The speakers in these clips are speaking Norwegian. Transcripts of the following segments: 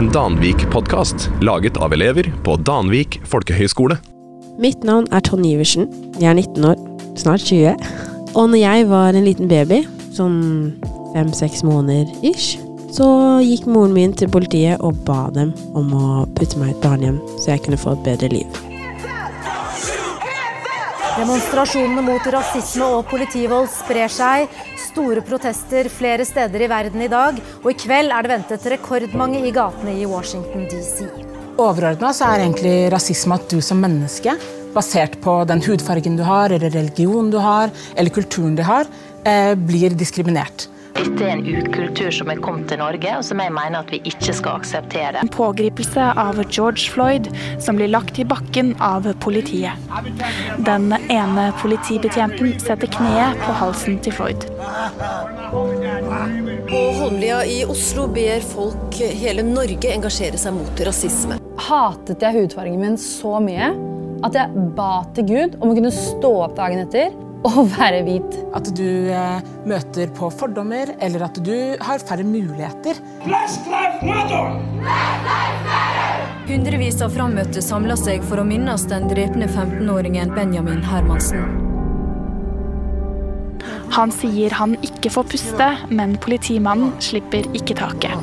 En Danvik-podkast laget av elever på Danvik folkehøgskole. Mitt navn er Tonje Iversen. Jeg er 19 år, snart 20. Og når jeg var en liten baby, sånn fem-seks måneder ish, så gikk moren min til politiet og ba dem om å putte meg i et barnehjem, så jeg kunne få et bedre liv. Demonstrasjonene mot rasisme og politivold sprer seg. Store protester flere steder i verden i dag. Og i kveld er det ventet rekordmange i gatene i Washington DC. Overordna er egentlig rasisme at du som menneske, basert på den hudfargen du har, eller religionen du har, eller kulturen du har, eh, blir diskriminert. Dette er en ukultur som er kommet til Norge, og som jeg mener at vi ikke skal akseptere. En pågripelse av George Floyd som blir lagt i bakken av politiet. Den ene politibetjenten setter kneet på halsen til Floyd. På Holmlia i Oslo ber folk hele Norge engasjere seg mot rasisme. hatet jeg hudfargen min så mye at jeg ba til Gud om å kunne stå opp dagen etter og være hvit. At du eh, møter på fordommer, eller at du har færre muligheter. Hundrevis av frammøtte samla seg for å minnes den drepne 15-åringen Benjamin Hermansen. Han sier han ikke får puste, men politimannen slipper ikke taket.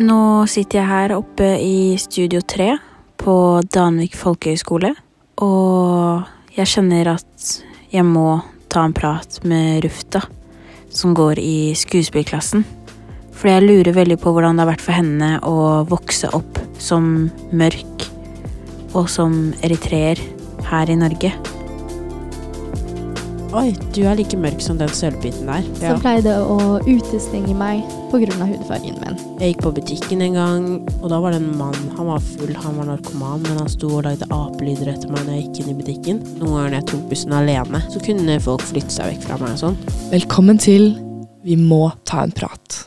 Nå sitter jeg her oppe i Studio 3 på Danvik folkehøgskole, og jeg kjenner at jeg må ta en prat med Rufta, som går i skuespillklassen. For jeg lurer veldig på hvordan det har vært for henne å vokse opp som mørk og som eritreer her i Norge. Oi, du er like mørk som den sølvbiten der. som pleide å utestenge meg pga. hudfargen min. Jeg gikk på butikken en gang, og da var det en mann. Han var full, han var narkoman, men han sto og lagde apelyder etter meg når jeg gikk inn i butikken. Noen ganger når jeg tok bussen alene, så kunne folk flytte seg vekk fra meg og sånn. Velkommen til Vi må ta en prat.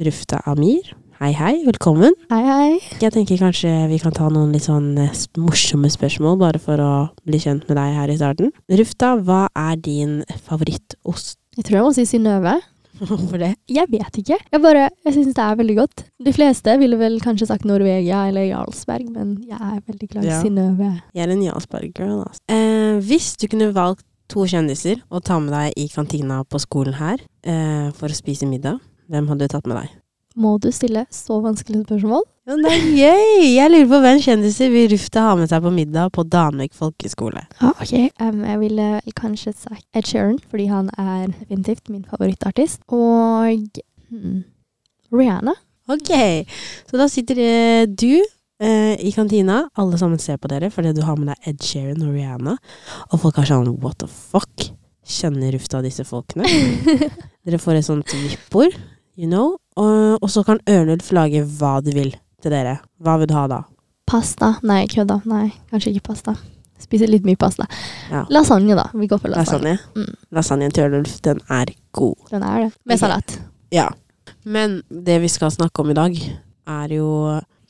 Rufta Amir, hei hei, velkommen. Hei, hei. Jeg tenker kanskje vi kan ta noen litt sånn eh, morsomme spørsmål, bare for å bli kjent med deg her i starten. Rufta, hva er din favorittost? Jeg tror jeg må si Synnøve. Hvorfor det? Jeg vet ikke. Jeg bare, jeg syns det er veldig godt. De fleste ville vel kanskje sagt Norvegia eller Jarlsberg, men jeg er veldig glad i Ja. Synnøve. Jeg er en Jarlsberg-girl. Altså. Eh, hvis du kunne valgt to kjendiser å ta med deg i kantina på skolen her eh, for å spise middag, hvem hadde du tatt med deg? Må du stille så vanskelige spørsmål? Ja, det er gøy! Jeg lurer på hvem kjendiser vil Rufta ha med seg på middag på Danvik folkeskole. Ja, ok. Um, jeg ville vel kanskje sagt Ed Sheeran, fordi han er definitivt min favorittartist. Og hmm, Rihanna. Ok, så da sitter eh, du eh, i kantina. Alle sammen ser på dere fordi du har med deg Ed Sheeran og Rihanna. Og folk har sånn what the fuck? Kjenner Rufta disse folkene? dere får et sånt vippord, you know. Og, og så kan Ørnulf lage hva du vil til dere. Hva vil du ha da? Pasta. Nei, kødda. Nei, kanskje ikke pasta. Spiser litt mye pasta. Ja. Lasagne, da. Vi går for lasagne. Lasagne. Mm. Lasagnen til Ørnulf, den er god. Den er det. Med salat. Ja. Men det vi skal snakke om i dag, er jo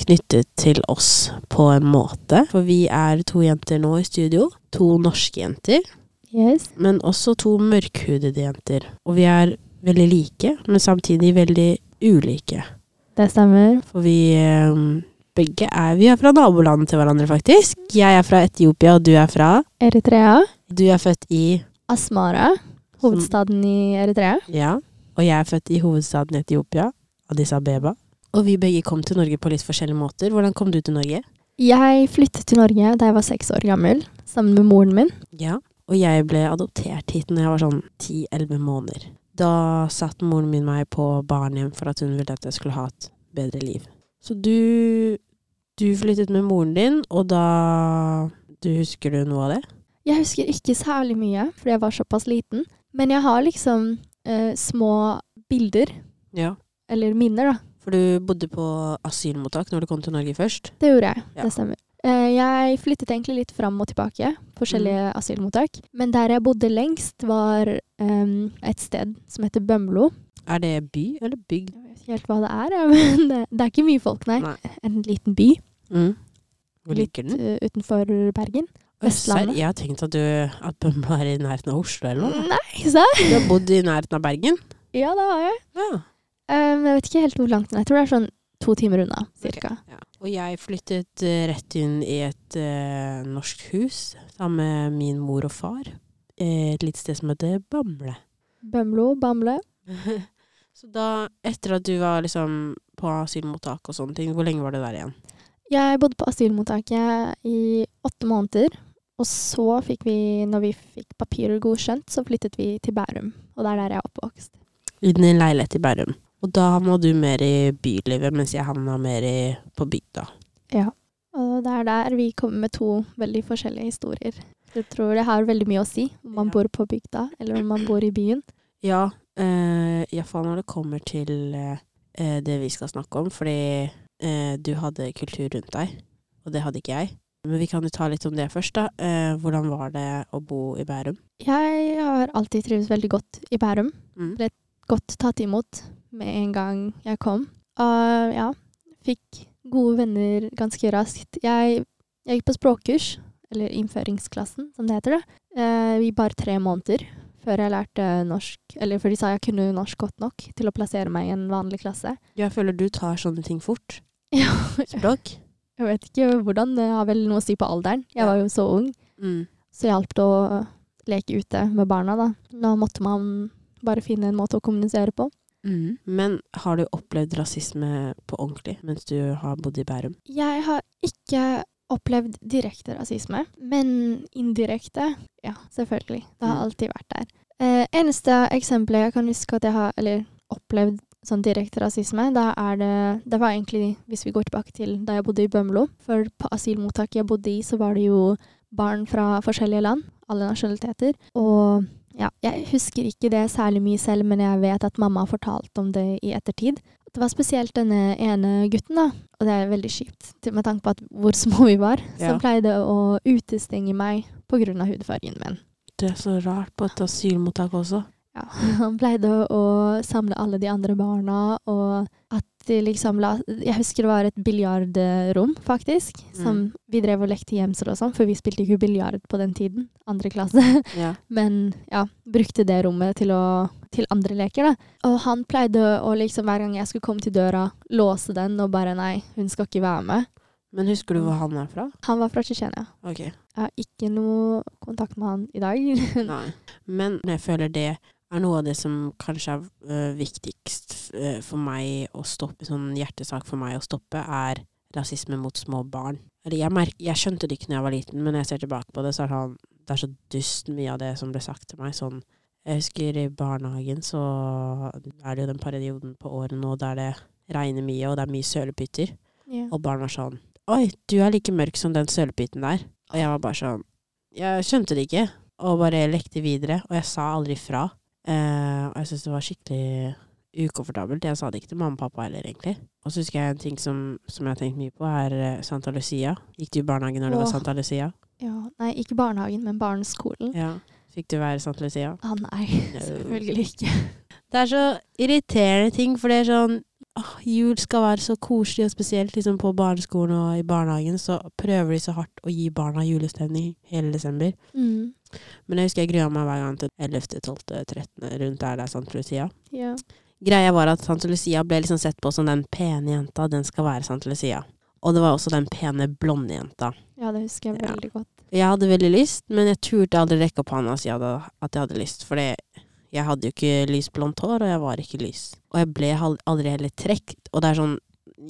knyttet til oss på en måte. For vi er to jenter nå i studio. To norske jenter, Yes. men også to mørkhudede jenter. Og vi er veldig like, men samtidig veldig ulike. Det stemmer. For vi eh, begge er Vi er fra nabolandet til hverandre, faktisk. Jeg er fra Etiopia, og du er fra Eritrea. Du er født i Asmara. Hovedstaden i Eritrea. Ja. Og jeg er født i hovedstaden i Etiopia, Addis Abeba. Og vi begge kom til Norge på litt forskjellige måter. Hvordan kom du til Norge? Jeg flyttet til Norge da jeg var seks år gammel, sammen med moren min. Ja. Og jeg ble adoptert hit når jeg var sånn 10-11 måneder. Da satt moren min meg på barnehjem for at hun ville at jeg skulle ha et bedre liv. Så du Du flyttet med moren din, og da Du husker du noe av det? Jeg husker ikke særlig mye, fordi jeg var såpass liten. Men jeg har liksom eh, små bilder, Ja. eller minner, da. For du bodde på asylmottak når du kom til Norge først? Det gjorde jeg. Ja. Det stemmer. Eh, jeg flyttet egentlig litt fram og tilbake, forskjellige asylmottak. Men der jeg bodde lengst, var um, et sted som heter Bømlo. Er det by eller bygd? Jeg vet ikke helt hva det er, ja, men det, det er ikke mye folk, nei. Nei. En liten by Mm. Hvor litt ligger den? eh, utenfor Bergen. Vestlandet. Jeg har tenkt at, du, at Bømlo er i nærheten av Oslo eller noe. Nei, serr? Du har bodd i nærheten av Bergen? Ja, det har jeg. Ja. Um, jeg vet ikke helt hvor langt, men jeg tror det er sånn to timer unna, cirka. Ja. Og jeg flyttet eh, rett inn i et uh, norsk hus sammen med min mor og far. eh, Et lite sted som heter Bamble. Bømlo, Bamble. Så da, etter at du var liksom på asylmottak og sånne ting, hvor lenge var det der igjen? Jeg bodde på asylmottaket i åtte måneder. Og så fikk vi, når vi fikk papirer godkjent, så flyttet vi til Bærum. Og det er der jeg er oppvokst. I din leilighet i Bærum. Og da havna du mer i bylivet, mens jeg havna mer i, på bygda. Ja. Og det er der vi kommer med to veldig forskjellige historier. Jeg tror det har veldig mye å si om man bor på bygda, eller om man bor i byen. Ja, eh, iallfall når det kommer til eh, det vi skal snakke om, fordi eh, du hadde kultur rundt deg, og det hadde ikke jeg. Men vi kan jo ta litt om det først, da. Eh, hvordan var det å bo i Bærum? Jeg har alltid trivdes veldig godt i Bærum. Mm. Ble godt tatt imot med en gang jeg kom. Og ja, fikk gode venner ganske raskt. Jeg, jeg gikk på språkkurs, eller innføringsklassen, som det heter, det, eh, i bare tre måneder. Før jeg lærte norsk, eller før de sa jeg kunne norsk godt nok til å plassere meg i en vanlig klasse. Jeg føler du tar sånne ting fort. Ja. Språk. Jeg vet ikke hvordan, det har vel noe å si på alderen. Jeg var jo så ung. Mm. Så hjalp det å leke ute med barna, da. Da måtte man bare finne en måte å kommunisere på. Mm. Men har du opplevd rasisme på ordentlig mens du har bodd i Bærum? Jeg har ikke opplevd direkte rasisme, men indirekte, ja, selvfølgelig. Det har Mm. alltid vært der. Eh, eneste eksempelet jeg kan huske at jeg har eller, opplevd sånn direkte rasisme, da er det Det var egentlig, hvis vi går tilbake til da jeg bodde i Bømlo, for på asylmottaket jeg bodde i, så var det jo barn fra forskjellige land, alle nasjonaliteter, og ja, jeg husker ikke det særlig mye selv, men jeg vet at mamma har fortalt om det i ettertid. Det var spesielt denne ene gutten, da, og det er veldig kjipt med tanke på at hvor små vi var, Ja. som pleide å utestenge meg av hudfargen min. Det er så rart på et asylmottak også. Ja, han pleide å samle alle de andre barna, og at de liksom la Jeg husker det var et biljardrom, faktisk, som Mm. vi drev og lekte gjemsel og sånn, for vi spilte ikke biljard på den tiden, andre klasse. Ja. Men ja, brukte det rommet til, å, til andre leker, da. Og han pleide å liksom, hver gang jeg skulle komme til døra, låse den og bare nei, hun skal ikke være med. Men husker du hvor han er fra? Han var fra Tsjetsjenia. Ok. Jeg har ikke noe kontakt med han i dag. Nei. Men jeg føler det er noe av det som kanskje er øh, viktigst øh, for meg å stoppe, sånn hjertesak for meg å stoppe, er rasisme mot små barn. Eller jeg, merk, jeg skjønte det ikke da jeg var liten, men når jeg ser tilbake på det, så er det, sånn, det er så dust mye av det som ble sagt til meg. Sånn, jeg husker i barnehagen så er det jo den perioden på året nå der det regner mye, og det er mye sølepytter. Yeah. Og barn var sånn Oi, du er like mørk som den sølepytten der. Og jeg var bare sånn Jeg skjønte det ikke, og bare lekte videre. Og jeg sa aldri fra. Eh, og jeg syntes det var skikkelig ukomfortabelt. Jeg sa det ikke til mamma og pappa heller, egentlig. Og så husker jeg en ting som, som jeg har tenkt mye på, er eh, Santa Lucia. Gikk du i barnehagen når det var Santa Lucia? ja. Nei, ikke barnehagen, men barneskolen. Ja. Fikk du være Santa Lucia? Ah, nei, selvfølgelig ikke. Det er så irriterende ting, for det er sånn åh, Jul skal være så koselig og spesielt. Liksom på barneskolen og i barnehagen så prøver de så hardt å gi barna julestemning hele desember. Mm. Men jeg husker jeg grua meg hver gang til 11., 12., 13., rundt der det er Santa Lucia. Ja. Greia var at Santa Lucia ble liksom sett på som den pene jenta, den skal være Santa Lucia. Og det var også den pene blonde jenta. ja, det husker jeg Ja. veldig godt. Jeg hadde veldig lyst, men jeg turte aldri rekke opp hånda og si at jeg hadde lyst, for jeg hadde jo ikke lysblondt hår, og jeg var ikke lys. Og jeg ble aldri heller trukket, og det er sånn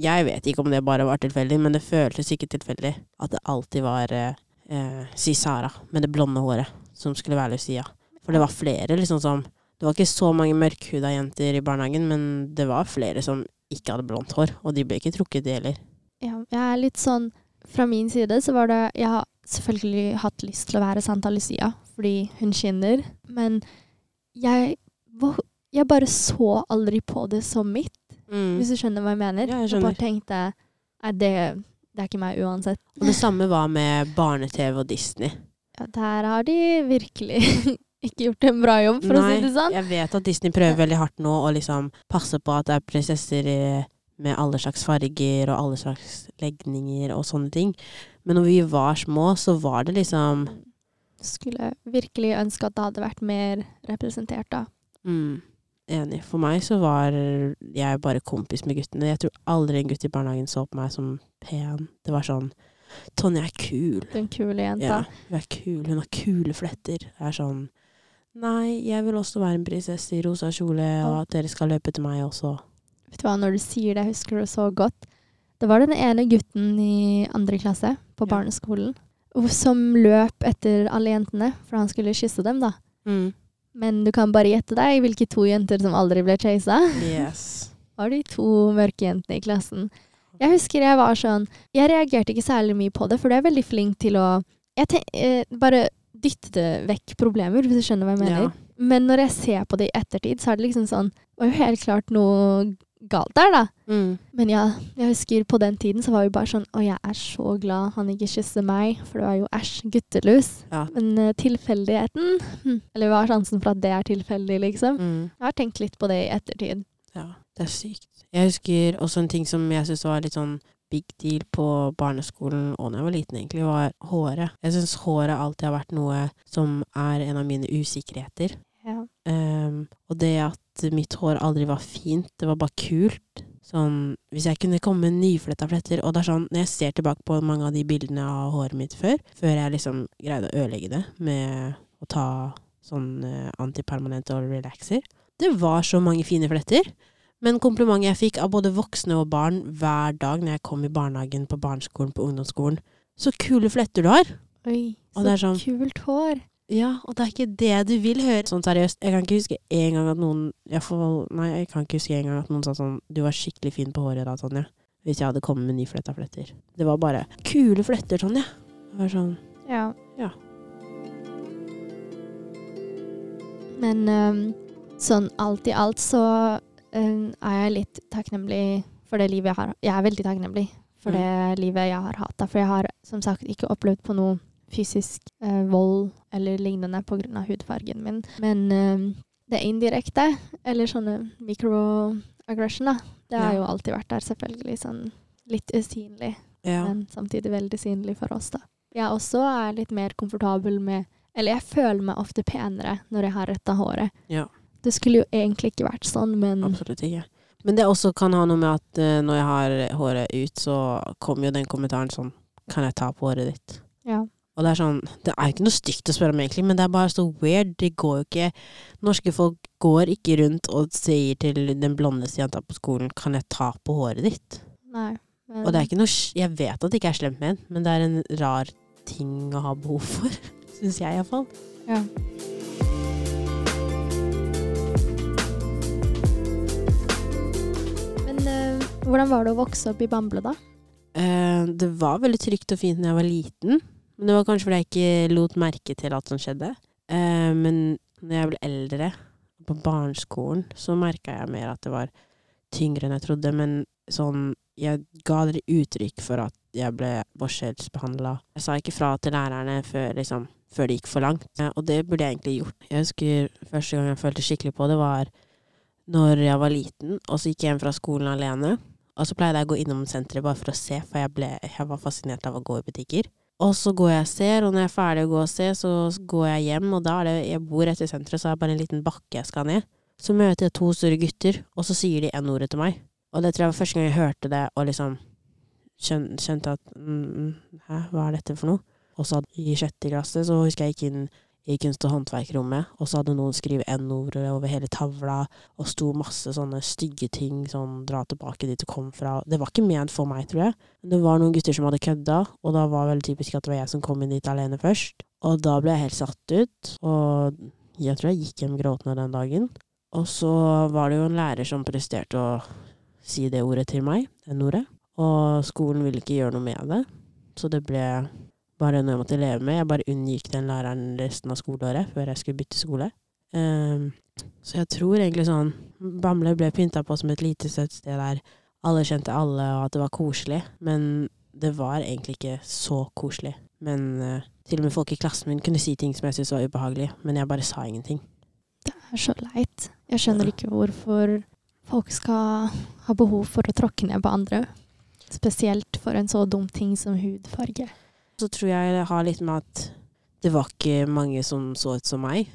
Jeg vet ikke om det bare var tilfeldig, men det føltes ikke tilfeldig at det alltid var eh, si Sara med det blonde håret som skulle være Lucia. For det var flere, liksom som Det var ikke så mange mørkhuda jenter i barnehagen, men det var flere som ikke hadde blondt hår, og de ble ikke trukket, de heller. Ja, jeg er litt sånn Fra min side så var det Jeg har selvfølgelig hatt lyst til å være Santa Lucia fordi hun skinner, men jeg Jeg bare så aldri på det som mitt, Mm. hvis du skjønner hva jeg mener. Ja, jeg bare tenkte Er det, det er ikke meg uansett. Og det samme var med barne-TV og Disney. Ja, der har de virkelig ikke gjort en bra jobb, for å si det sånn. jeg vet at Disney prøver veldig hardt nå å liksom passe på at det er prinsesser med alle slags farger og alle slags legninger og sånne ting. Men når vi var små, så var det liksom Skulle virkelig ønske at det hadde vært mer representert, da. mm, Enig. For meg så var jeg bare kompis med guttene. Jeg tror aldri en gutt i barnehagen så på meg som pen. Det var sånn Tonje er kul. Den kule jenta. Ja, hun er kul. Hun har kule fletter. Det er sånn Nei, jeg vil også være en prinsesse i rosa kjole, og at dere skal løpe til meg også. Vet du hva, når du sier det, jeg husker det så godt. Det var den ene gutten i andre klasse på barneskolen som løp etter alle jentene, for han skulle kysse dem, da. Mm. Men du kan bare gjette deg hvilke to jenter som aldri ble chasa. Yes. var de to mørke jentene i klassen. Jeg husker jeg var sånn Jeg reagerte ikke særlig mye på det, for du er veldig flink til å jeg ten, eh, Bare dytte vekk problemer, hvis du skjønner hva jeg mener. Ja. Men når jeg ser på det i ettertid, så er det liksom sånn Det var jo helt klart noe galt der, da. Mm. Men ja, jeg husker på den tiden så var vi bare sånn Å, jeg er så glad han ikke kysser meg, for det var jo æsj, guttelus. Ja. Men uh, tilfeldigheten hm, Eller hva er sjansen for at det er tilfeldig, liksom? Mm. Jeg har tenkt litt på det i ettertid. Ja, det er sykt. Jeg husker også en ting som jeg syntes var litt sånn big deal på barneskolen og da jeg var liten, egentlig, var håret. Jeg syns håret alltid har vært noe som er en av mine usikkerheter. Ja. Um, og det at mitt hår aldri var fint, det var bare kult. Sånn, hvis jeg kunne komme med nyfletta fletter Og det er sånn, når jeg ser tilbake på mange av de bildene av håret mitt før, før jeg liksom greide å ødelegge det med å ta sånn uh, antipermanent og relaxer Det var så mange fine fletter. Men komplimentet jeg fikk av både voksne og barn hver dag når jeg kom i barnehagen, på barneskolen, på ungdomsskolen Så kule fletter du har! Oi, så det sånn- kult hår. Ja, og det er ikke det du vil høre. Sånn seriøst, jeg kan ikke huske en gang at noen jeg får, Nei, jeg kan ikke huske en gang at noen sa sånn Du var skikkelig fin på håret da, Tonje. Hvis jeg hadde kommet med nyfletta fletter. Det var bare Kule fletter, Tonje. Det var sånn Ja. Ja. Men um, sånn alt i alt så er jeg litt takknemlig for det livet jeg har. Jeg er veldig takknemlig for Mm. det livet jeg har hatt. For jeg har som sagt ikke opplevd på noe fysisk eh, vold eller lignende pga. hudfargen min. Men øhm, det indirekte, eller sånne da, det har Ja. jo alltid vært der, selvfølgelig. Sånn litt usynlig, Ja. men samtidig veldig synlig for oss, da. Jeg også er litt mer komfortabel med Eller jeg føler meg ofte penere når jeg har retta håret. Ja. Det skulle jo egentlig ikke vært sånn, men Absolutt ikke. Men det også kan ha noe med at uh, når jeg har håret ut, så kommer jo den kommentaren sånn Kan jeg ta på håret ditt? ja. Og det er sånn Det er ikke noe stygt å spørre om, egentlig, men det er bare så weird. Det går jo ikke Norske folk går ikke rundt og sier til den blondeste jenta på skolen Kan jeg ta på håret ditt? Nei. Men, Og det er ikke noe Jeg vet at det ikke er slemt ment, men det er en rar ting å ha behov for. Syns jeg iallfall. ja. Hvordan var det å vokse opp i Bamble, da? Eh, det var veldig trygt og fint da jeg var liten. Men det var kanskje fordi jeg ikke lot merke til alt som skjedde. Eh, men når jeg ble eldre, på barneskolen, så merka jeg mer at det var tyngre enn jeg trodde. Men sånn Jeg ga dere uttrykk for at jeg ble forskjellsbehandla. Jeg sa ikke fra til lærerne før, liksom, før det gikk for langt. Eh, og det burde jeg egentlig gjort. Jeg husker første gang jeg følte skikkelig på det, var når jeg var liten, og så gikk jeg hjem fra skolen alene. Og så pleide jeg å gå innom senteret bare for å se, for jeg, ble, jeg var fascinert av å gå i butikker. Og så går jeg og ser, og når jeg er ferdig å gå og se, så går jeg hjem, og da er det Jeg bor rett ved senteret, så er det bare en liten bakke jeg skal ned. Så møter jeg to store gutter, og så sier de N-ordet til meg. Og det tror jeg var første gang jeg hørte det, og liksom skjøn, skjønte at mm, Hæ, hva er dette for noe? Og så i sjette klasse så husker jeg gikk inn i kunst- og håndverkrommet, og så hadde noen skrevet N-ordet over hele tavla, og sto masse sånne stygge ting, sånn dra tilbake dit du kom fra. Det var ikke ment for meg, tror jeg. Men det var noen gutter som hadde kødda, og da var det veldig typisk at det var jeg som kom inn dit alene først. Og da ble jeg helt satt ut, og jeg tror jeg gikk hjem gråtende den dagen. Og så var det jo en lærer som presterte å si det ordet til meg, N-ordet. Og skolen ville ikke gjøre noe med det, så det ble bare noe jeg måtte leve med. Jeg bare unngikk den læreren resten av skoleåret før jeg skulle bytte skole. Um, så jeg tror egentlig sånn Bamble ble pynta på som et lite søtt sted der alle kjente alle, og at det var koselig. Men det var egentlig ikke så koselig. Men uh, til og med folk i klassen min kunne si ting som jeg syntes var ubehagelig, men jeg bare sa ingenting. Det er så leit. Jeg skjønner ikke hvorfor folk skal ha behov for å tråkke ned på andre. Spesielt for en så dum ting som hudfarge. Så tror jeg det har litt med at det var ikke mange som så ut som meg.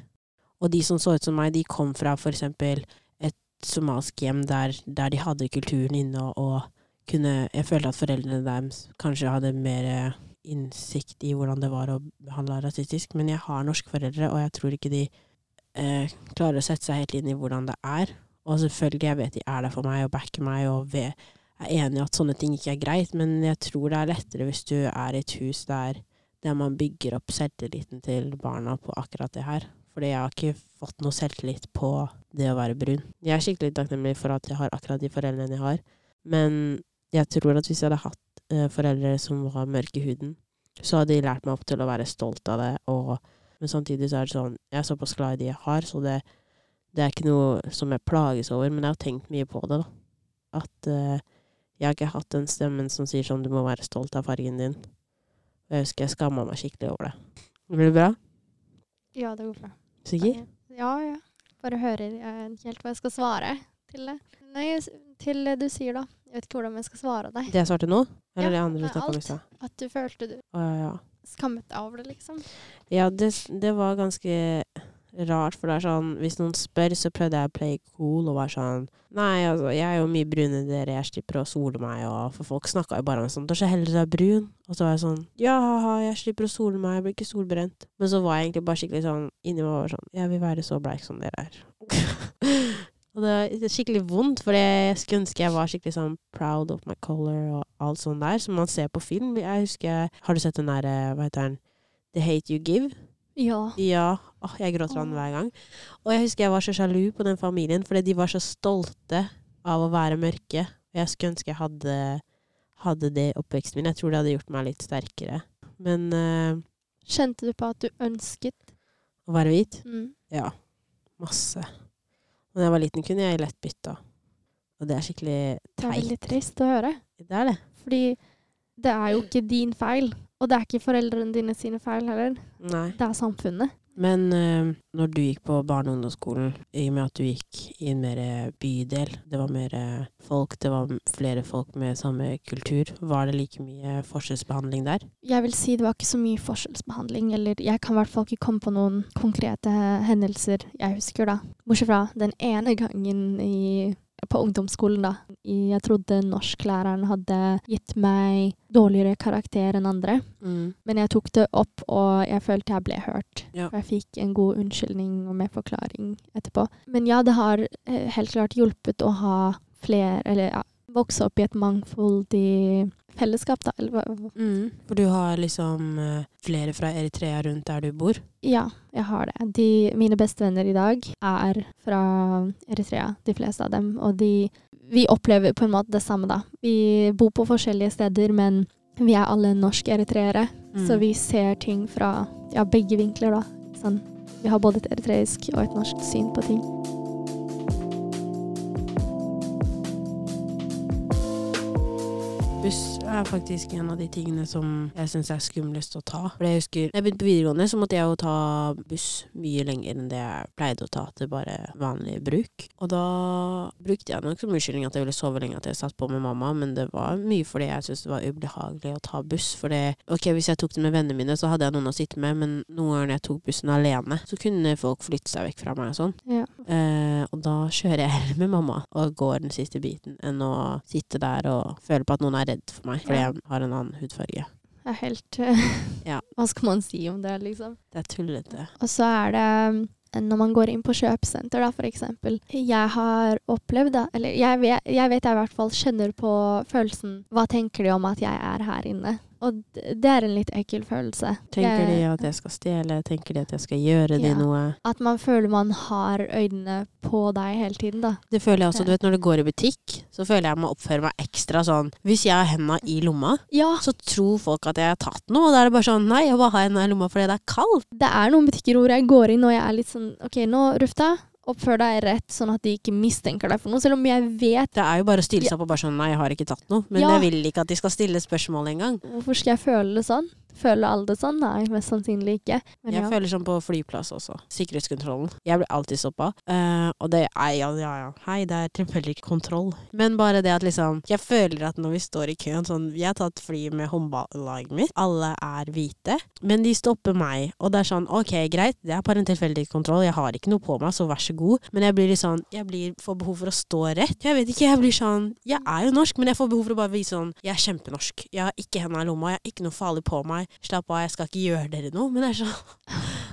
Og de som så ut som meg, de kom fra for eksempel et somalisk hjem der, der de hadde kulturen inne og, og kunne Jeg følte at foreldrene deres kanskje hadde mer innsikt i hvordan det var å behandle rasistisk. Men jeg har norske foreldre, og jeg tror ikke de eh, klarer å sette seg helt inn i hvordan det er. Og selvfølgelig, jeg vet de er der for meg og backer meg og ved, er enig i at sånne ting ikke er greit, men jeg tror det er lettere hvis du er i et hus der, der man bygger opp selvtilliten til barna på akkurat det her. Fordi jeg har ikke fått noe selvtillit på det å være brun. Jeg er skikkelig takknemlig for at jeg har akkurat de foreldrene jeg har, men jeg tror at hvis jeg hadde hatt eh, foreldre som var mørke i huden, så hadde de lært meg opp til å være stolt av det, og, men samtidig så er det sånn Jeg er såpass glad i de jeg har, så det, det er ikke noe som jeg plages over, men jeg har tenkt mye på det, da. At eh, jeg har ikke hatt den stemmen som sier sånn du må være stolt av fargen din. Og jeg husker jeg skamma meg skikkelig over det. Blir det bra? Ja, det går bra. Sikker? Ja, ja. Bare hører jeg helt hva jeg skal svare til det. Nei, til det du sier, da. Jeg vet ikke hvordan jeg skal svare deg. Det jeg svarte nå? Eller Ja, det andre du snakka om i stad? At du følte du ja, ja. skammet deg over det, liksom. Ja, det, det var ganske rart, for det er sånn Hvis noen spør, så prøvde jeg å play cool og være sånn Nei, altså, jeg er jo mye brun enn dere, jeg slipper å sole meg, og For folk snakka jo bare om sånn Du er så heldig du brun. Og så var jeg sånn Ja, ha-ha, jeg slipper å sole meg, jeg blir ikke solbrent. Men så var jeg egentlig bare skikkelig sånn Inni meg var sånn Jeg vil være så bleik som dere er. og det er skikkelig vondt, for jeg skulle ønske jeg var skikkelig sånn proud of my color og alt sånt der, som man ser på film. Jeg husker Har du sett den der, eh, hva heter den, The Hate You Give? Ja. Ja. Åh, jeg gråter av den hver gang. Og jeg husker jeg var så sjalu på den familien, fordi de var så stolte av å være mørke. Og jeg skulle ønske jeg hadde, hadde det i oppveksten min. Jeg tror det hadde gjort meg litt sterkere. Men uh, Kjente du på at du ønsket å være hvit? mm. Ja. Masse. Da jeg var liten, kunne jeg lett bytta. Og det er skikkelig Det er veldig trist å høre. Det er det. Fordi det er jo ikke din feil. Og det er ikke foreldrene dine sine feil heller. Nei. Det er samfunnet. Men uh, når du gikk på barne- og ungdomsskolen, i og med at du gikk i en mer bydel, det var mer folk, det var flere folk med samme kultur, var det like mye forskjellsbehandling der? Jeg vil si det var ikke så mye forskjellsbehandling. Eller jeg kan i hvert fall ikke komme på noen konkrete hendelser jeg husker, da. Bortsett fra den ene gangen i, på ungdomsskolen, da. Jeg trodde norsklæreren hadde gitt meg dårligere karakter enn andre. Mm. Men jeg tok det opp, og jeg følte jeg ble hørt. Ja. Jeg fikk en god unnskyldning og med forklaring etterpå. Men ja, det har eh, helt klart hjulpet å ha flere Eller ja, vokse opp i et mangfoldig fellesskap, da. Mm. For du har liksom eh, flere fra Eritrea rundt der du bor? ja, jeg har det. De, mine bestevenner i dag er fra Eritrea, de fleste av dem. Og de Vi opplever på en måte det samme, da. Vi bor på forskjellige steder, men vi er alle norsk-eritreere. Mm. Så vi ser ting fra ja, begge vinkler, da. Sånn, vi har både et eritreisk og et norsk syn på ting. Buss er faktisk en av de tingene som jeg syns er skumlest å ta. For jeg husker, da jeg begynte på videregående, så måtte jeg jo ta buss mye lenger enn det jeg pleide å ta til bare vanlig bruk. Og da brukte jeg nok som unnskyldning at jeg ville sove lenge, at jeg satt på med mamma, men det var mye fordi jeg syntes det var ubehagelig å ta buss. For det, ok, hvis jeg tok det med vennene mine, så hadde jeg noen å sitte med, men noen ganger når jeg tok bussen alene, så kunne folk flytte seg vekk fra meg og sånn. Ja. Eh, og da kjører jeg heller med mamma og går den siste biten, enn å sitte der og føle på at noen er redd for meg fordi jeg har en annen hudfarge. Det er helt eh, Ja. Hva skal man si om det, liksom? Det er tullete. Og så er det eh, når man går inn på kjøpesenter, da, for eksempel. Jeg har opplevd da eller jeg vet, jeg vet jeg i hvert fall kjenner på følelsen Hva tenker de om at jeg er her inne? Og det er en litt ekkel følelse. Tenker de at jeg skal stjele? Tenker de at jeg skal gjøre de noe? At man føler man har øynene på deg hele tiden, da. Det føler jeg også, du vet Når du går i butikk, så føler jeg må oppføre meg ekstra sånn Hvis jeg har henda i lomma, Ja. så tror folk at jeg har tatt noe. Og da er det bare sånn Nei, jeg bare har henda i lomma fordi det er kaldt. Det er noen butikker hvor jeg går inn og jeg er litt sånn OK, nå, Rufta, oppfør deg rett, sånn at de ikke mistenker deg for noe. Selv om jeg vet Det er jo bare å stille seg opp og bare sånn Nei, jeg har ikke tatt noe. Men Ja. jeg vil ikke at de skal stille spørsmål engang. Hvorfor skal jeg føle det sånn? Føler alle sånn? Nei, mest sannsynlig ikke. Men jeg ja. føler sånn på flyplass også. Sikkerhetskontrollen. Jeg blir alltid stoppa. Uh, og det er ja, ja, ja. Hei, det er tilfeldig kontroll. Men bare det at liksom Jeg føler at når vi står i køen sånn Vi har tatt fly med håndballaget mitt. Alle er hvite. Men de stopper meg. Og det er sånn OK, greit, det er bare en tilfeldig kontroll. Jeg har ikke noe på meg, så vær så god. Men jeg blir litt sånn Jeg blir, får behov for å stå rett. Jeg vet ikke, jeg blir sånn Jeg er jo norsk, men jeg får behov for å bare vise sånn Jeg er kjempenorsk. Jeg har ikke hendene i lomma. Jeg har ikke noe farlig på meg. Slapp av, jeg skal ikke gjøre dere noe. Men det er så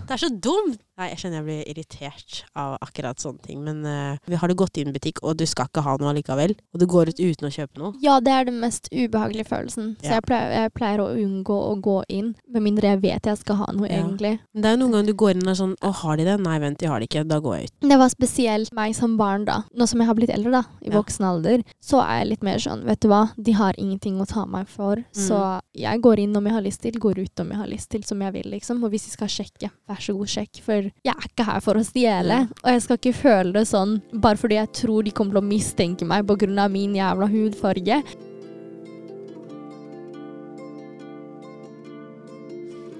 Det er så dumt! Nei, jeg kjenner jeg blir irritert av akkurat sånne ting. Men uh, har du gått inn i butikk, og du skal ikke ha noe allikevel, og du går ut uten å kjøpe noe Ja, det er den mest ubehagelige følelsen. Så jeg, pleier, jeg pleier å unngå å gå inn, med mindre jeg vet jeg skal ha noe, Ja. egentlig. Men Det er jo noen ganger du går inn og er sånn Å, har de det? Nei, vent, de har det ikke. Da går jeg ut. Det var spesielt meg som barn, da. Nå som jeg har blitt eldre, da, i Ja. voksen alder, så er jeg litt mer sånn, vet du hva, de har ingenting å ta meg for, så jeg går inn om jeg har lyst til, går ut om jeg har lyst til, som jeg vil, liksom. Og hvis de skal sjekke, vær så god, sjekk, for jeg er ikke her for å stjele. Og jeg skal ikke føle det sånn bare fordi jeg tror de kommer til å mistenke meg av min jævla hudfarge.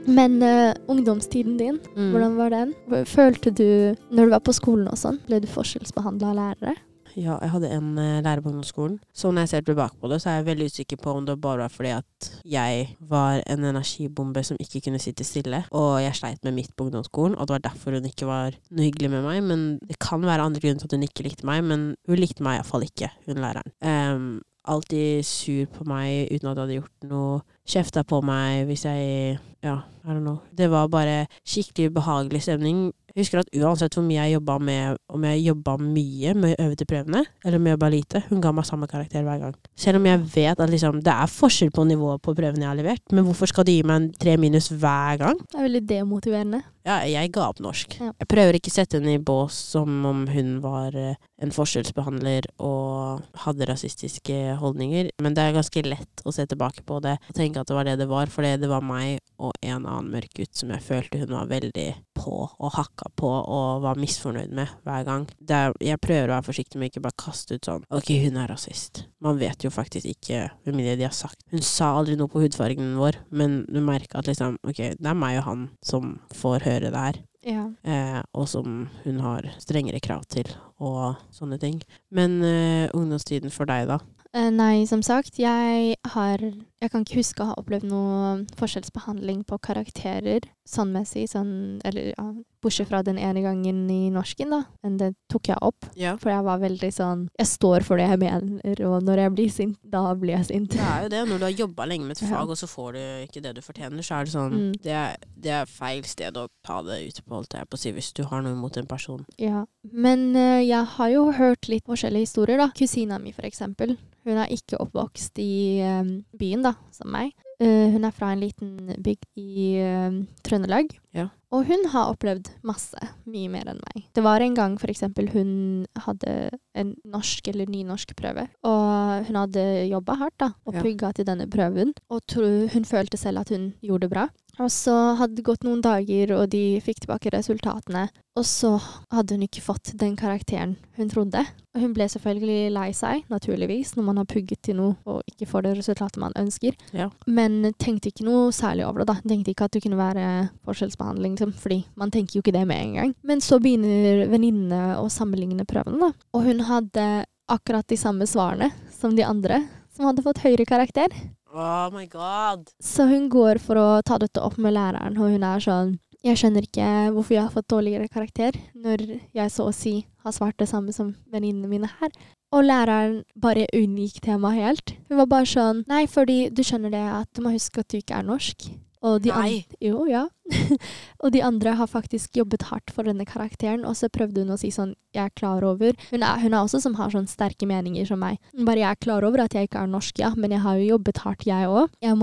Men uh, ungdomstiden din, Mm. hvordan var den? Følte du, når du var på skolen og sånn, ble du forskjellsbehandla av lærere? Ja, jeg hadde en uh, lærer på ungdomsskolen. Så når jeg ser tilbake på det, så er jeg veldig usikker på om det bare var fordi at jeg var en energibombe som ikke kunne sitte stille, og jeg sleit med mitt på ungdomsskolen, og det var derfor hun ikke var noe hyggelig med meg. Men det kan være andre grunner til at hun ikke likte meg, men hun likte meg iallfall ikke, hun læreren. Um, alltid sur på meg uten at jeg hadde gjort noe. Kjefta på meg hvis jeg Ja, I don't know. Det var bare skikkelig behagelig stemning. Jeg husker at uansett hvor mye jeg jobba med, om jeg jobba mye med å øve til prøvene, eller om jeg jobba lite, hun ga meg samme karakter hver gang. Selv om jeg vet at liksom, det er forskjell på nivået på prøvene jeg har levert, men hvorfor skal de gi meg en tre minus hver gang? Det er veldig demotiverende. Ja, jeg ga opp norsk. Ja. Jeg prøver ikke å sette henne i bås som om hun var eh, en forskjellsbehandler og hadde rasistiske holdninger, men det er ganske lett å se tilbake på det og tenke at det var det det var, fordi det var meg og en annen mørk gutt som jeg følte hun var veldig på og hakka på og var misfornøyd med hver gang. Det er, jeg prøver å være forsiktig med ikke bare kaste ut sånn OK, hun er rasist. Man vet jo faktisk ikke hvor mye de har sagt. Hun sa aldri noe på hudfargen vår, men du merker at liksom OK, det er meg og han som får høre det her. Ja. Eh, og som hun har strengere krav til, og sånne ting. Men eh, ungdomstiden for deg, da? Eh, nei, som sagt, jeg har Jeg kan ikke huske å ha opplevd noe forskjellsbehandling på karakterer sånnmessig, sånn Eller ja, bortsett fra den ene gangen i norsken, da. Men det tok jeg opp. Ja. For jeg var veldig sånn Jeg står for det jeg mener, og når jeg blir sint, da blir jeg sint. Det er jo det. Når du har jobba lenge med et Ja. fag, og så får du ikke det du fortjener, så er det sånn Mm. det, er, det er feil sted å ta det ute på, holdt jeg på å si, hvis du har noe mot en person. Ja. Men uh, jeg har jo hørt litt forskjellige historier, da. Kusina mi, for eksempel. Hun er ikke oppvokst i um, byen, da, som meg. Eh, hun er fra en liten bygd i uh, Trøndelag. Ja. Og hun har opplevd masse, mye mer enn meg. Det var en gang for eksempel hun hadde en norsk eller nynorsk prøve, og hun hadde jobba hardt da, og Ja. pugga til denne prøven, og tro, hun følte selv at hun gjorde det bra. Og så hadde det gått noen dager, og de fikk tilbake resultatene. Og så hadde hun ikke fått den karakteren hun trodde. Og hun ble selvfølgelig lei seg, naturligvis, når man har pugget til noe og ikke får det resultatet man ønsker. Ja. Men tenkte ikke noe særlig over det, da. Tenkte ikke at det kunne være forskjellsbehandling, liksom, fordi man tenker jo ikke det med en gang. Men så begynner venninnene å sammenligne prøvene, da. Og hun hadde akkurat de samme svarene som de andre, som hadde fått høyere karakter. Oh my god! Så hun går for å ta dette opp med læreren, og hun er sånn Jeg skjønner ikke hvorfor jeg har fått dårligere karakter, når jeg så å si har svart det samme som venninnene mine her. Og læreren bare unngikk temaet helt. Hun var bare sånn Nei, fordi du skjønner det at du må huske at du ikke er norsk. Og de Nei. Jo, ja. og de andre har faktisk jobbet hardt for denne karakteren, og så prøvde hun å si sånn Jeg er klar over Hun er, hun er også som har sånn sterke meninger som meg. Bare jeg er klar over at jeg ikke er norsk, ja, men jeg har jo jobbet hardt, jeg òg. Jeg,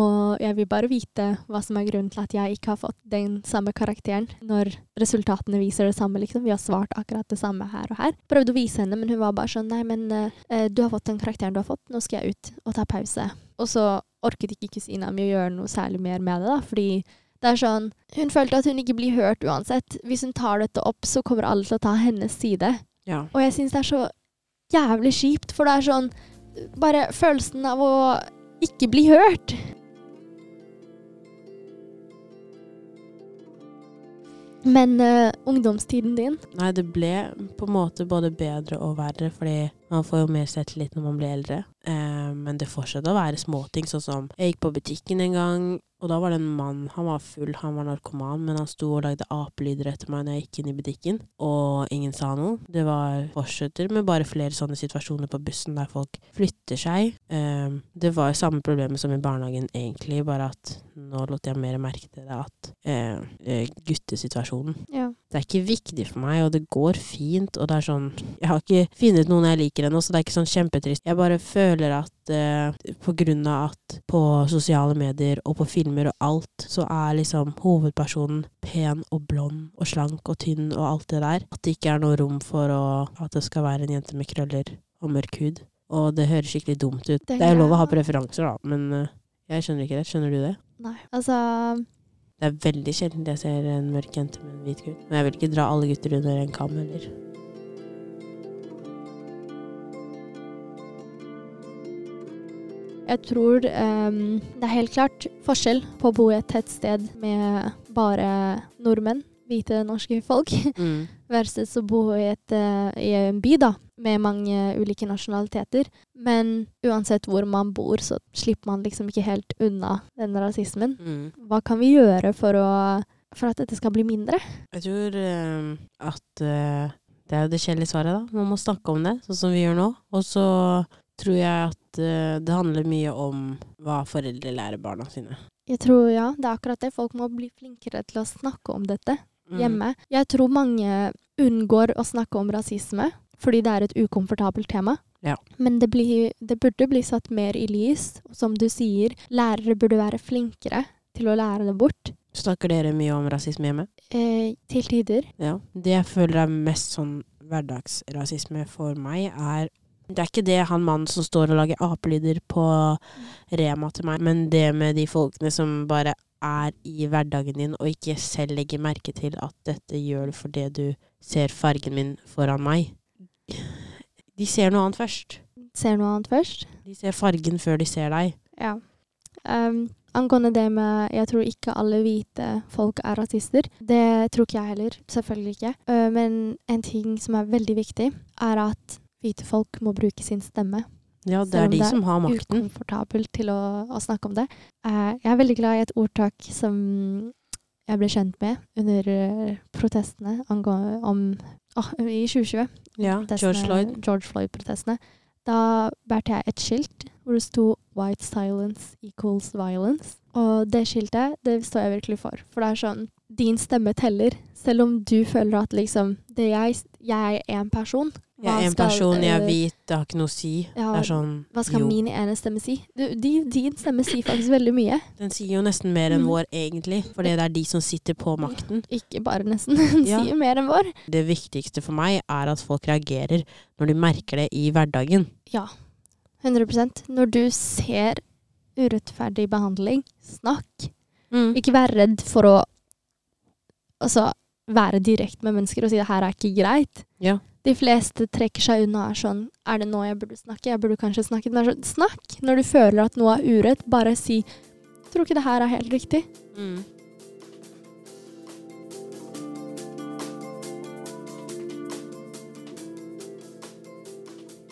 jeg vil bare vite hva som er grunnen til at jeg ikke har fått den samme karakteren, når resultatene viser det samme, liksom. Vi har svart akkurat det samme her og her. Prøvde å vise henne, men hun var bare sånn Nei, men eh, du har fått den karakteren du har fått, nå skal jeg ut og ta pause. Og så orket ikke kusina mi å gjøre noe særlig mer med det, da, fordi det er sånn Hun følte at hun ikke blir hørt uansett. Hvis hun tar dette opp, så kommer alle til å ta hennes side. Ja. Og jeg syns det er så jævlig kjipt, for det er sånn Bare følelsen av å ikke bli hørt. Men uh, ungdomstiden din? Nei, det ble på en måte både bedre og verre, fordi man får jo mer selvtillit når man blir eldre. Eh, men det fortsetter å være småting, sånn som jeg gikk på butikken en gang, og da var det en mann, han var full, han var narkoman, men han sto og lagde apelyder etter meg når jeg gikk inn i butikken, og ingen sa noe. Det var fortsetter med bare flere sånne situasjoner på bussen der folk flytter seg. Eh, det var samme problemet som i barnehagen, egentlig, bare at nå lot jeg mer merke til det at eh, eh, guttesituasjonen. Ja. Det er ikke viktig for meg, og det går fint, og det er sånn Jeg har ikke funnet noen jeg liker ennå, så det er ikke sånn kjempetrist. Jeg bare føler at eh, på grunn av at på sosiale medier og på filmer og alt, så er liksom hovedpersonen pen og blond og slank og tynn og alt det der. At det ikke er noe rom for å, at det skal være en jente med krøller og mørk hud. Og det høres skikkelig dumt ut. Det, er jo lov å ha er- preferanser, da, men eh, jeg skjønner ikke det. Skjønner du det? Nei. Altså Det er veldig sjelden jeg ser en mørk jente med en hvit gutt. Men jeg vil ikke dra alle gutter under en kam heller. Jeg tror um, det er helt klart forskjell på å bo i et tettsted med bare nordmenn, hvite norske folk, Mm. versus å bo i, et, eh, i en by da, med mange ulike nasjonaliteter. Men uansett hvor man bor, så slipper man liksom ikke helt unna den rasismen. Mm. Hva kan vi gjøre for, å, for at dette skal bli mindre? Jeg tror um, at uh det er jo det kjedelige svaret, da. Man må snakke om det, sånn som vi gjør nå. Og så tror jeg at det handler mye om hva foreldre lærer barna sine. Jeg tror ja, det er akkurat det. Folk må bli flinkere til å snakke om dette Mm. hjemme. Jeg tror mange unngår å snakke om rasisme fordi det er et ukomfortabelt tema. Ja. Men det, blir, det burde bli satt mer i lys. Som du sier, lærere burde være flinkere til å lære det bort. Snakker dere mye om rasisme hjemme? Eh, til tider. Ja. Det jeg føler er mest sånn hverdagsrasisme for meg, er det er ikke det han mannen som står og lager apelyder på Rema til meg, men det med de folkene som bare er i hverdagen din og ikke selv legger merke til at dette gjør du fordi du ser fargen min foran meg. De ser noe annet først. Ser noe annet først. De ser fargen før de ser deg. Ja. Um, angående det med Jeg tror ikke alle hvite folk er rasister. Det tror ikke jeg heller. Selvfølgelig ikke. Uh, men en ting som er veldig viktig, er at hvite folk må bruke sin stemme. Ja, det Selv er om de som har makten. Så det er ukomfortabelt til å, å snakke om det. Eh, jeg er veldig glad i et ordtak som jeg ble kjent med under eh, protestene om oh, i 2020. Ja, George Floyd. George Floyd-protestene. Da bærte jeg et skilt hvor det sto 'White silence equals violence'. Og det skiltet, det står jeg virkelig for. For det er sånn Din stemme teller. Selv om du føler at liksom det jeg, jeg er én person. Jeg er en person, jeg er eh, hvit, det har ikke noe å si. ja, det er sånn Hva skal jo. min ene stemme si? Du, din, din stemme sier faktisk veldig mye. Den sier jo nesten mer enn Mm. vår, egentlig. Fordi det er de som sitter på makten. Ikke bare nesten. Den Ja. sier mer enn vår. Det viktigste for meg er at folk reagerer når de merker det i hverdagen. Ja. 100% Når du ser urettferdig behandling, snakk. Mm. Ikke vær redd for å altså, være direkte med mennesker og si det her er ikke greit. Ja. De fleste trekker seg unna og er sånn Er det nå jeg burde snakke? Jeg burde kanskje snakke. Sånn, snakk! Når du føler at noe er urett, bare si Tror ikke det her er helt riktig. Mm.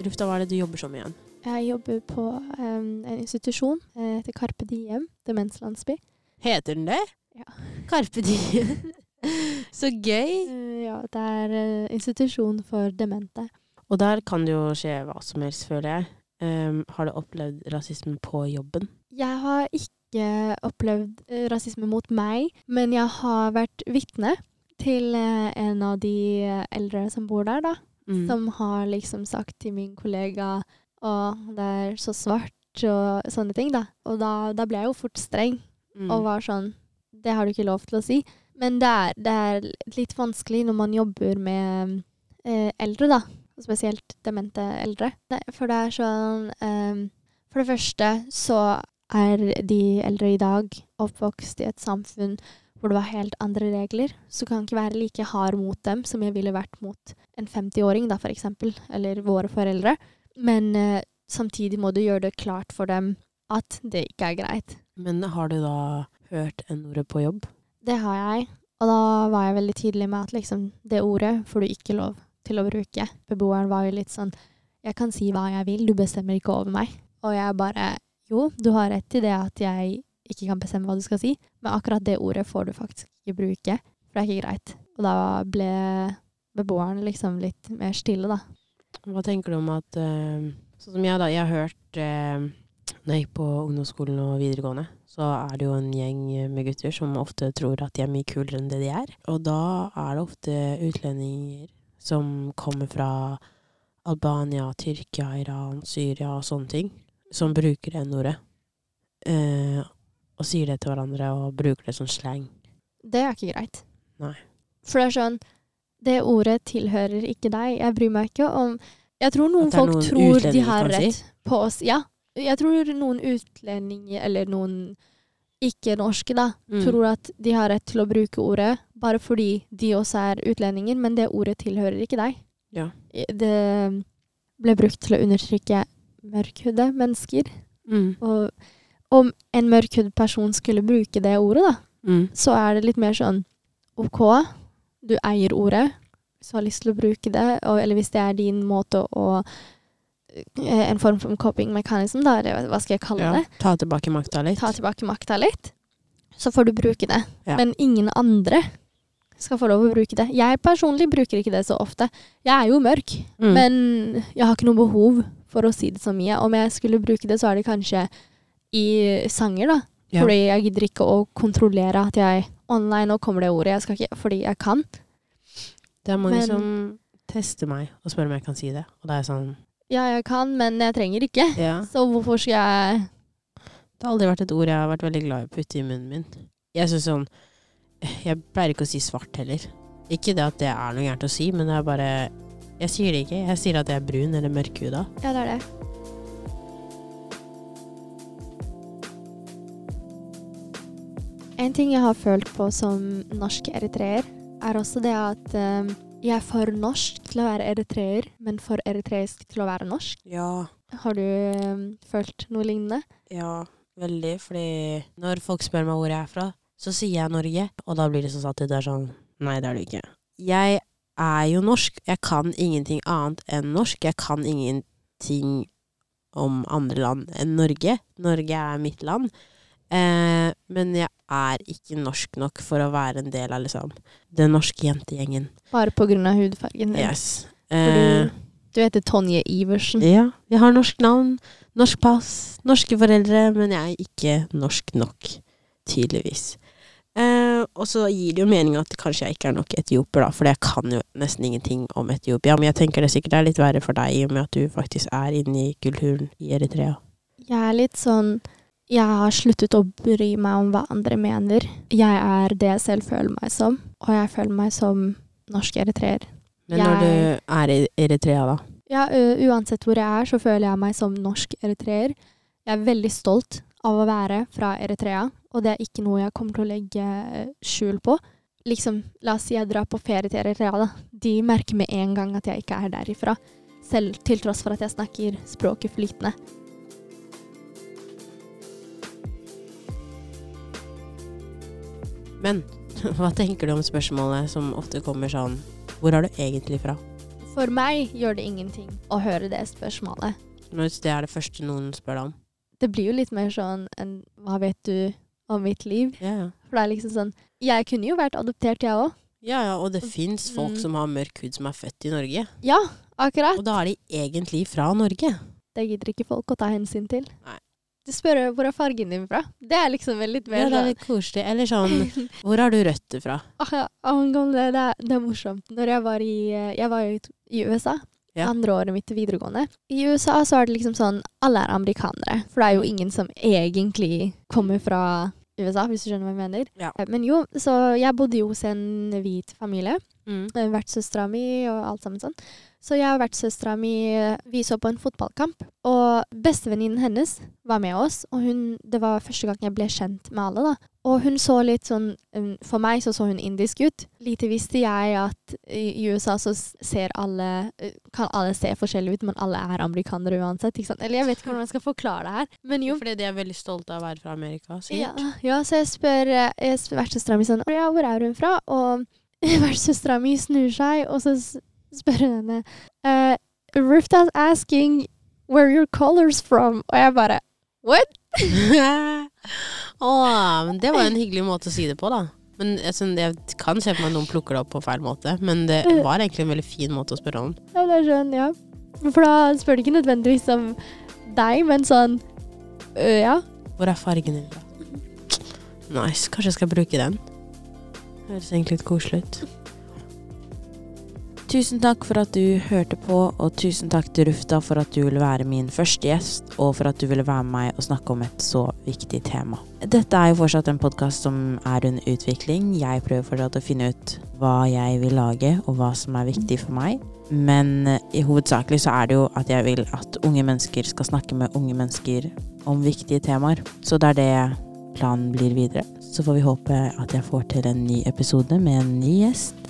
Rufta, hva er det du jobber som igjen? Jeg jobber på um, en institusjon Det etter Carpe Diem, demenslandsby. Heter den det? Ja. Carpe Diem. Så gøy! Eh, ja, det er eh, institusjon for demente. Og der kan det jo skje hva som helst, føler jeg. Um, har du opplevd rasisme på jobben? Jeg har ikke opplevd eh, rasisme mot meg, men jeg har vært vitne til en av de eldre som bor der, da. Mm. Som har liksom sagt til min kollega å, det er så svart og sånne ting, da. Og da, da ble jeg jo fort streng Mm. og var sånn Det har du ikke lov til å si. Men det er, det er litt vanskelig når man jobber med eh, eldre, da. Spesielt demente eldre. For det er sånn eh, For det første så er de eldre i dag oppvokst i et samfunn hvor det var helt andre regler. Så kan ikke være like hard mot dem som jeg ville vært mot en 50-åring, da, for eksempel. Eller våre foreldre. Men eh, samtidig må du gjøre det klart for dem at det ikke er greit. Men har du da hørt n-ordet på jobb? Det har jeg. Og da var jeg veldig tydelig med at liksom, det ordet får du ikke lov til å bruke. Beboeren var jo litt sånn Jeg kan si hva jeg vil, du bestemmer ikke over meg. Og jeg bare Jo, du har rett i det at jeg ikke kan bestemme hva du skal si, men akkurat det ordet får du faktisk ikke bruke, for det er ikke greit. Og da ble beboeren liksom litt mer stille, da. Hva tenker du om at eh, Sånn som jeg, da. Jeg har hørt eh, Når jeg gikk på ungdomsskolen og videregående, så er det jo en gjeng med gutter som ofte tror at de er mye kulere enn det de er. Og da er det ofte utlendinger som kommer fra Albania, Tyrkia, Iran, Syria og sånne ting, som bruker N-ordet. Eh, og sier det til hverandre og bruker det som slang. Det er ikke greit. Nei. For det er sånn Det ordet tilhører ikke deg. Jeg bryr meg ikke om Jeg tror noen noen folk tror de har si? rett på oss. Ja. Jeg tror noen utlendinger, eller noen ikke-norske, da, Mm. tror at de har rett til å bruke ordet bare fordi de også er utlendinger, men det ordet tilhører ikke deg. Ja. Det ble brukt til å undertrykke mørkhudde mennesker. Mm. Og om en mørkhudd person skulle bruke det ordet, da, Mm. så er det litt mer sånn OK, du eier ordet, hvis du har lyst til å bruke det, og, eller hvis det er din måte å En form for coping mechanism, da, eller hva skal jeg kalle Ja. det? Ta tilbake makta litt. Ta tilbake makta litt. Så får du bruke det. Ja. Men ingen andre skal få lov å bruke det. Jeg personlig bruker ikke det så ofte. Jeg er jo mørk, Mm. men jeg har ikke noe behov for å si det så mye. Om jeg skulle bruke det, så er det kanskje i sanger, da. Ja. Fordi jeg gidder ikke å kontrollere at jeg Online, nå kommer det ordet. Jeg skal ikke Fordi jeg kan. Det er mange Men- som tester meg og spør om jeg kan si det. Og da er sånn Ja, jeg kan, men jeg trenger ikke. Ja. Så hvorfor skal jeg Det har aldri vært et ord jeg har vært veldig glad i å putte i munnen min. Jeg synes sånn Jeg pleier ikke å si svart heller. Ikke det at det er noe gærent å si, men det er bare Jeg sier det ikke. Jeg sier at jeg er brun eller mørkhuda. Ja, det er det. En ting jeg har følt på som norsk eritreer, er også det at eh, jeg er for norsk til å være eritreer, men for eritreisk til å være norsk. Ja. Har du um, følt noe lignende? Ja, veldig. Fordi når folk spør meg hvor jeg er fra, så sier jeg Norge. Og da blir det sånn at. Det er sånn Nei, det er du ikke. Jeg er jo norsk. Jeg kan ingenting annet enn norsk. Jeg kan ingenting om andre land enn Norge. Norge er mitt land. Eh, men jeg er ikke norsk nok for å være en del av liksom den norske jentegjengen. Bare på grunn av hudfargen din? Yes. Eh, du, du heter Tonje Iversen. ja, jeg har norsk navn, norsk pass, norske foreldre, men jeg er ikke norsk nok, tydeligvis. Eh, og så gir det jo mening at kanskje jeg ikke er nok etioper, da, for jeg kan jo nesten ingenting om Etiopia. Men jeg tenker det sikkert er litt verre for deg, i og med at du faktisk er inne i kulturen i Eritrea. Jeg er litt sånn Jeg har sluttet å bry meg om hva andre mener. Jeg er det jeg selv føler meg som, og jeg føler meg som norsk eritreer. Men når Jeg- du er i Eritrea, da? Ja, uansett hvor jeg er, så føler jeg meg som norsk eritreer. Jeg er veldig stolt av å være fra Eritrea, og det er ikke noe jeg kommer til å legge skjul på. Liksom, la oss si jeg drar på ferie til Eritrea, da. De merker med en gang at jeg ikke er derifra. Selv til tross for at jeg snakker språket flytende. Men hva tenker du om spørsmålet som ofte kommer sånn Hvor er du egentlig fra? For meg gjør det ingenting å høre det spørsmålet. Hvis det er det første noen spør deg om. Det blir jo litt mer sånn enn hva vet du om mitt liv? Ja, ja. For det er liksom sånn Jeg kunne jo vært adoptert, jeg òg. Ja, ja, og det fins folk Mm. som har mørk hud som er født i Norge. Ja, akkurat. Og da er de egentlig fra Norge. Det gidder ikke folk å ta hensyn til. Nei. Du spør hvor er fargen din fra. Det er liksom vel mer Ja, det er litt koselig. Eller sånn Hvor har du røtter fra? Ah, ja, angående det, det er morsomt. Når jeg var i Jeg var i, i USA. Ja. Andre året mitt til videregående. I USA så er det liksom sånn Alle er amerikanere. For det er jo ingen som egentlig kommer fra USA, hvis du skjønner hva jeg mener. Ja. Men jo, så jeg bodde jo hos en hvit familie. Mm. Eh, Vertssøstera mi og alt sammen sånn. Så jeg og vertssøstera mi eh, vi så på en fotballkamp. Og bestevenninnen hennes var med oss, og hun, det var første gang jeg ble kjent med alle. da. Og hun så litt sånn um, For meg så så hun indisk ut. Lite visste jeg at i USA så ser alle eh, Kan alle se forskjellige ut, men alle er amerikanere uansett. ikke sant? Eller jeg vet ikke hvordan jeg skal forklare det her. Men jo, Fordi de er veldig stolte av å være fra Amerika, ja, sikkert. ja, så jeg spør, jeg spør vertssøstera mi sånn Ja, hvor er hun fra? Og vertssøstera mi snur seg, og så spør hun henne uh, Rufta's asking where your colors from. Og jeg bare What? oh, men det var en hyggelig måte å si det på, da. Men synes, jeg kan se for meg noen plukker det opp på feil måte, men det var egentlig en veldig fin måte å spørre om. Ja, det er sånn, ja. For da spør de ikke nødvendigvis om deg, men sånn øh, Ja. Hvor er fargen din? da? Nice. Kanskje jeg skal bruke den. Høres egentlig litt koselig ut. Tusen takk for at du hørte på, og tusen takk til Rufta for at du ville være min første gjest, og for at du ville være med meg og snakke om et så viktig tema. Dette er jo fortsatt en podkast som er under utvikling. Jeg prøver fortsatt å finne ut hva jeg vil lage, og hva som er viktig for meg. Men eh, i hovedsakelig så er det jo at jeg vil at unge mennesker skal snakke med unge mennesker om viktige temaer. Så det er det planen blir videre. Så får vi håpe at jeg får til en ny episode med en ny gjest.